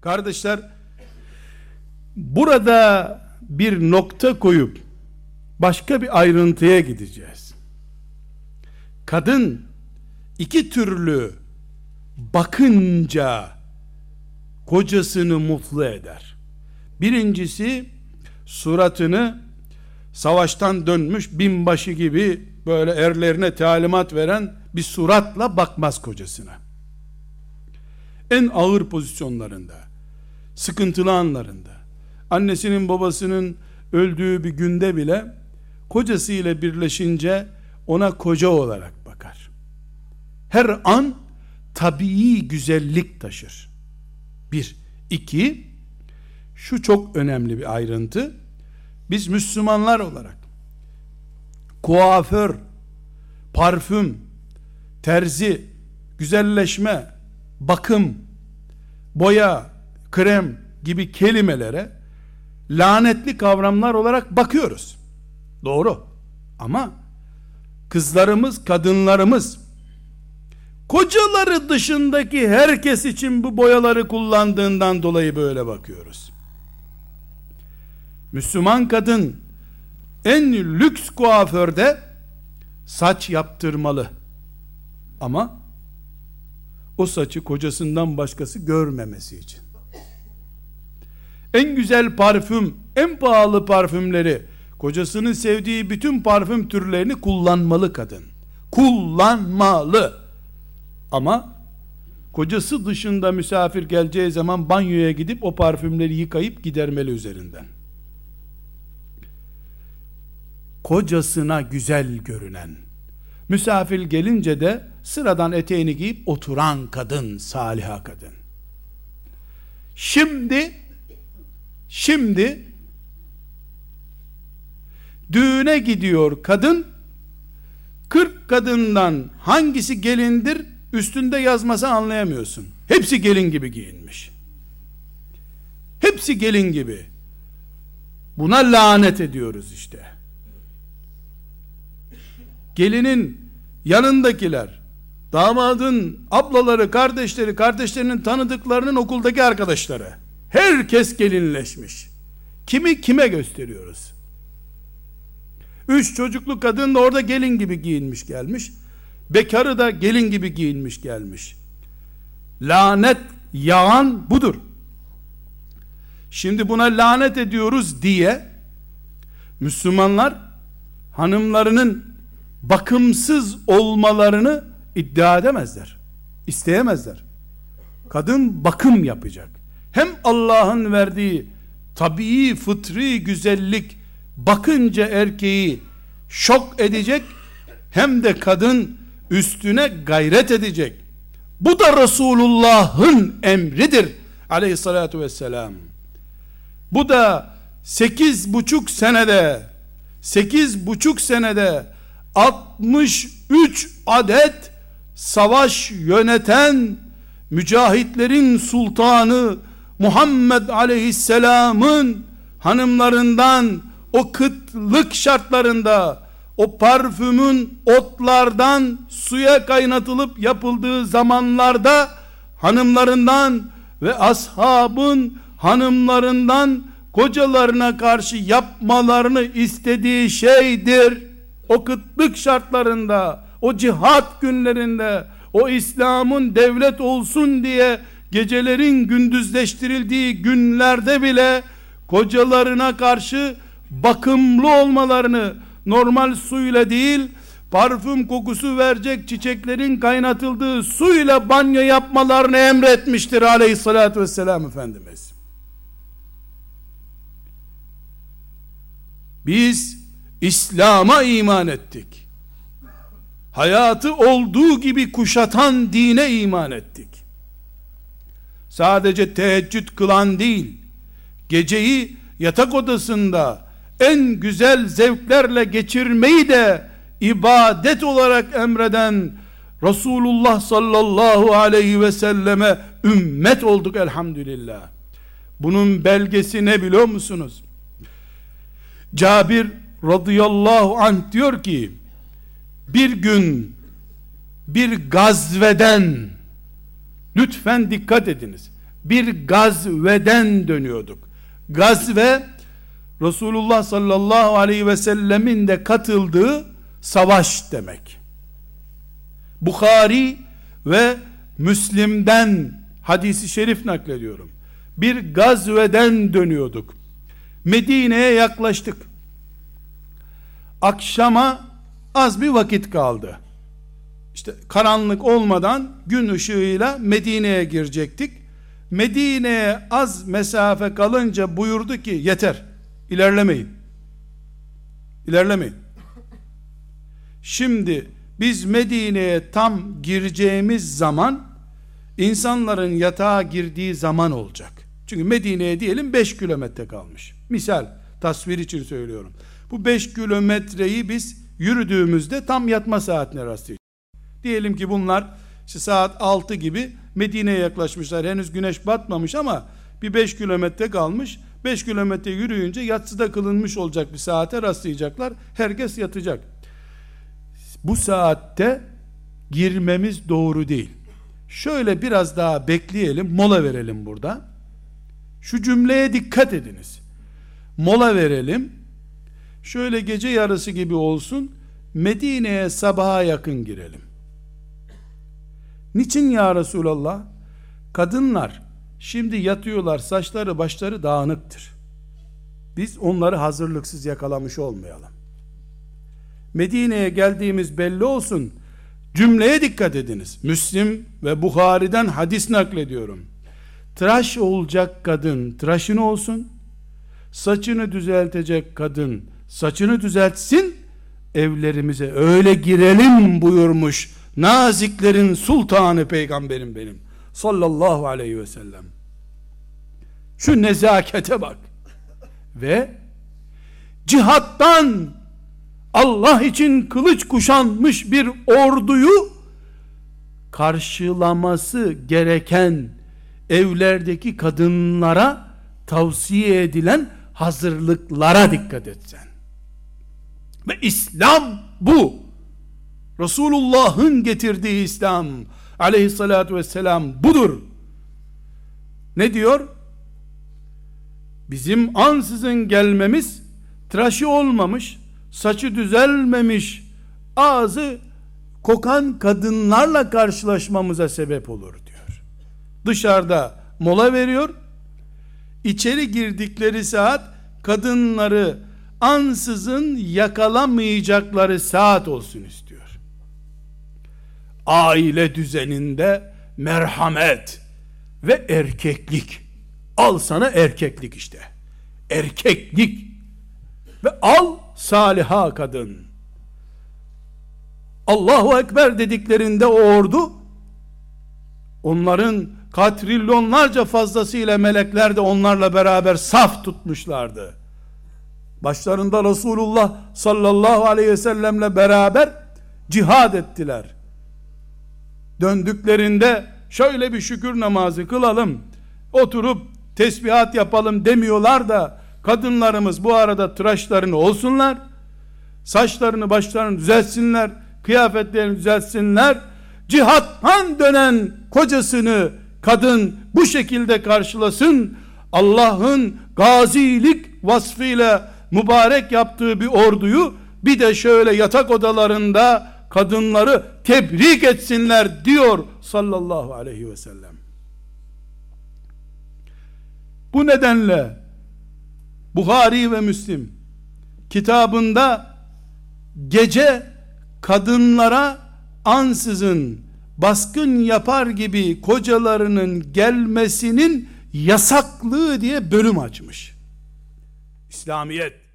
Kardeşler burada bir nokta koyup başka bir ayrıntıya gideceğiz. Kadın iki türlü bakınca kocasını mutlu eder. Birincisi suratını savaştan dönmüş binbaşı gibi böyle erlerine talimat veren bir suratla bakmaz kocasına. En ağır pozisyonlarında, sıkıntılı anlarında, annesinin babasının öldüğü bir günde bile kocası ile birleşince ona koca olarak bakar. Her an tabii güzellik taşır. Bir. iki, şu çok önemli bir ayrıntı. Biz Müslümanlar olarak kuaför, parfüm, terzi, güzelleşme, bakım, boya, krem gibi kelimelere lanetli kavramlar olarak bakıyoruz. Doğru. Ama kızlarımız, kadınlarımız kocaları dışındaki herkes için bu boyaları kullandığından dolayı böyle bakıyoruz. Müslüman kadın en lüks kuaförde saç yaptırmalı. Ama o saçı kocasından başkası görmemesi için. En güzel parfüm, en pahalı parfümleri, kocasının sevdiği bütün parfüm türlerini kullanmalı kadın. Kullanmalı. Ama kocası dışında misafir geleceği zaman banyoya gidip o parfümleri yıkayıp gidermeli üzerinden. Kocasına güzel görünen, misafir gelince de sıradan eteğini giyip oturan kadın, saliha kadın. Şimdi, şimdi, düğüne gidiyor kadın, 40 kadından hangisi gelindir üstünde yazması anlayamıyorsun. Hepsi gelin gibi giyinmiş. Hepsi gelin gibi. Buna lanet ediyoruz işte. Gelinin yanındakiler, damadın ablaları, kardeşleri, kardeşlerinin tanıdıklarının okuldaki arkadaşları. Herkes gelinleşmiş. Kimi kime gösteriyoruz? Üç çocuklu kadın da orada gelin gibi giyinmiş gelmiş. Bekarı da gelin gibi giyinmiş gelmiş. Lanet yağan budur. Şimdi buna lanet ediyoruz diye Müslümanlar hanımlarının bakımsız olmalarını iddia edemezler. İsteyemezler. Kadın bakım yapacak. Hem Allah'ın verdiği tabii fıtri güzellik bakınca erkeği şok edecek hem de kadın üstüne gayret edecek. Bu da Resulullah'ın emridir aleyhissalatu vesselam. Bu da sekiz buçuk senede sekiz buçuk senede 63 adet savaş yöneten mücahitlerin sultanı Muhammed aleyhisselamın hanımlarından o kıtlık şartlarında o parfümün otlardan suya kaynatılıp yapıldığı zamanlarda hanımlarından ve ashabın hanımlarından kocalarına karşı yapmalarını istediği şeydir. O kıtlık şartlarında, o cihat günlerinde, o İslam'ın devlet olsun diye gecelerin gündüzleştirildiği günlerde bile kocalarına karşı bakımlı olmalarını normal suyla değil parfüm kokusu verecek çiçeklerin kaynatıldığı suyla banyo yapmalarını emretmiştir aleyhissalatü vesselam Efendimiz. Biz İslam'a iman ettik. Hayatı olduğu gibi kuşatan dine iman ettik. Sadece teheccüd kılan değil, geceyi yatak odasında en güzel zevklerle geçirmeyi de ibadet olarak emreden Resulullah sallallahu aleyhi ve selleme ümmet olduk elhamdülillah. Bunun belgesi ne biliyor musunuz? Cabir radıyallahu anh diyor ki bir gün bir gazveden lütfen dikkat ediniz. bir gazveden dönüyorduk. Gazve Resulullah sallallahu aleyhi ve sellemin de katıldığı savaş demek. Bukhari ve Müslim'den hadisi şerif naklediyorum. Bir gazveden dönüyorduk. Medine'ye yaklaştık. Akşama az bir vakit kaldı. İşte karanlık olmadan gün ışığıyla Medine'ye girecektik. Medine'ye az mesafe kalınca buyurdu ki yeter ilerlemeyin. İlerlemeyin. Şimdi biz Medine'ye tam gireceğimiz zaman insanların yatağa girdiği zaman olacak. Çünkü Medine'ye diyelim 5 kilometre kalmış. Misal tasvir için söylüyorum. Bu 5 kilometreyi biz yürüdüğümüzde tam yatma saatine rastlayacağız. Diyelim ki bunlar işte saat 6 gibi Medine'ye yaklaşmışlar. Henüz güneş batmamış ama bir 5 kilometre kalmış. 5 kilometre yürüyünce yatsıda kılınmış olacak bir saate rastlayacaklar. Herkes yatacak. Bu saatte girmemiz doğru değil. Şöyle biraz daha bekleyelim, mola verelim burada. Şu cümleye dikkat ediniz. Mola verelim. Şöyle gece yarısı gibi olsun. Medine'ye sabaha yakın girelim. Niçin ya Resulallah? Kadınlar şimdi yatıyorlar, saçları başları dağınıktır. Biz onları hazırlıksız yakalamış olmayalım. Medine'ye geldiğimiz belli olsun. Cümleye dikkat ediniz. Müslim ve Bukhari'den hadis naklediyorum. Tıraş olacak kadın tıraşını olsun. Saçını düzeltecek kadın saçını düzeltsin. Evlerimize öyle girelim buyurmuş. Naziklerin sultanı peygamberim benim. Sallallahu aleyhi ve sellem. Şu nezakete bak. Ve cihattan Allah için kılıç kuşanmış bir orduyu karşılaması gereken evlerdeki kadınlara tavsiye edilen hazırlıklara dikkat etsen. Ve İslam bu. Resulullah'ın getirdiği İslam aleyhissalatü vesselam budur. Ne diyor? Bizim ansızın gelmemiz tıraşı olmamış, saçı düzelmemiş, ağzı kokan kadınlarla karşılaşmamıza sebep olur diyor. Dışarıda mola veriyor. İçeri girdikleri saat kadınları ansızın yakalamayacakları saat olsun istiyor. Aile düzeninde merhamet ve erkeklik. Al sana erkeklik işte. Erkeklik. Ve al saliha kadın. Allahu Ekber dediklerinde o ordu onların katrilyonlarca fazlasıyla melekler de onlarla beraber saf tutmuşlardı. Başlarında Resulullah sallallahu aleyhi ve sellemle beraber cihad ettiler. Döndüklerinde şöyle bir şükür namazı kılalım, oturup tesbihat yapalım demiyorlar da kadınlarımız bu arada tıraşlarını olsunlar, saçlarını başlarını düzeltsinler, kıyafetlerini düzeltsinler, cihattan dönen kocasını kadın bu şekilde karşılasın, Allah'ın gazilik vasfıyla mübarek yaptığı bir orduyu bir de şöyle yatak odalarında kadınları tebrik etsinler diyor sallallahu aleyhi ve sellem. Bu nedenle Buhari ve Müslim kitabında gece kadınlara ansızın baskın yapar gibi kocalarının gelmesinin yasaklığı diye bölüm açmış. İslamiyet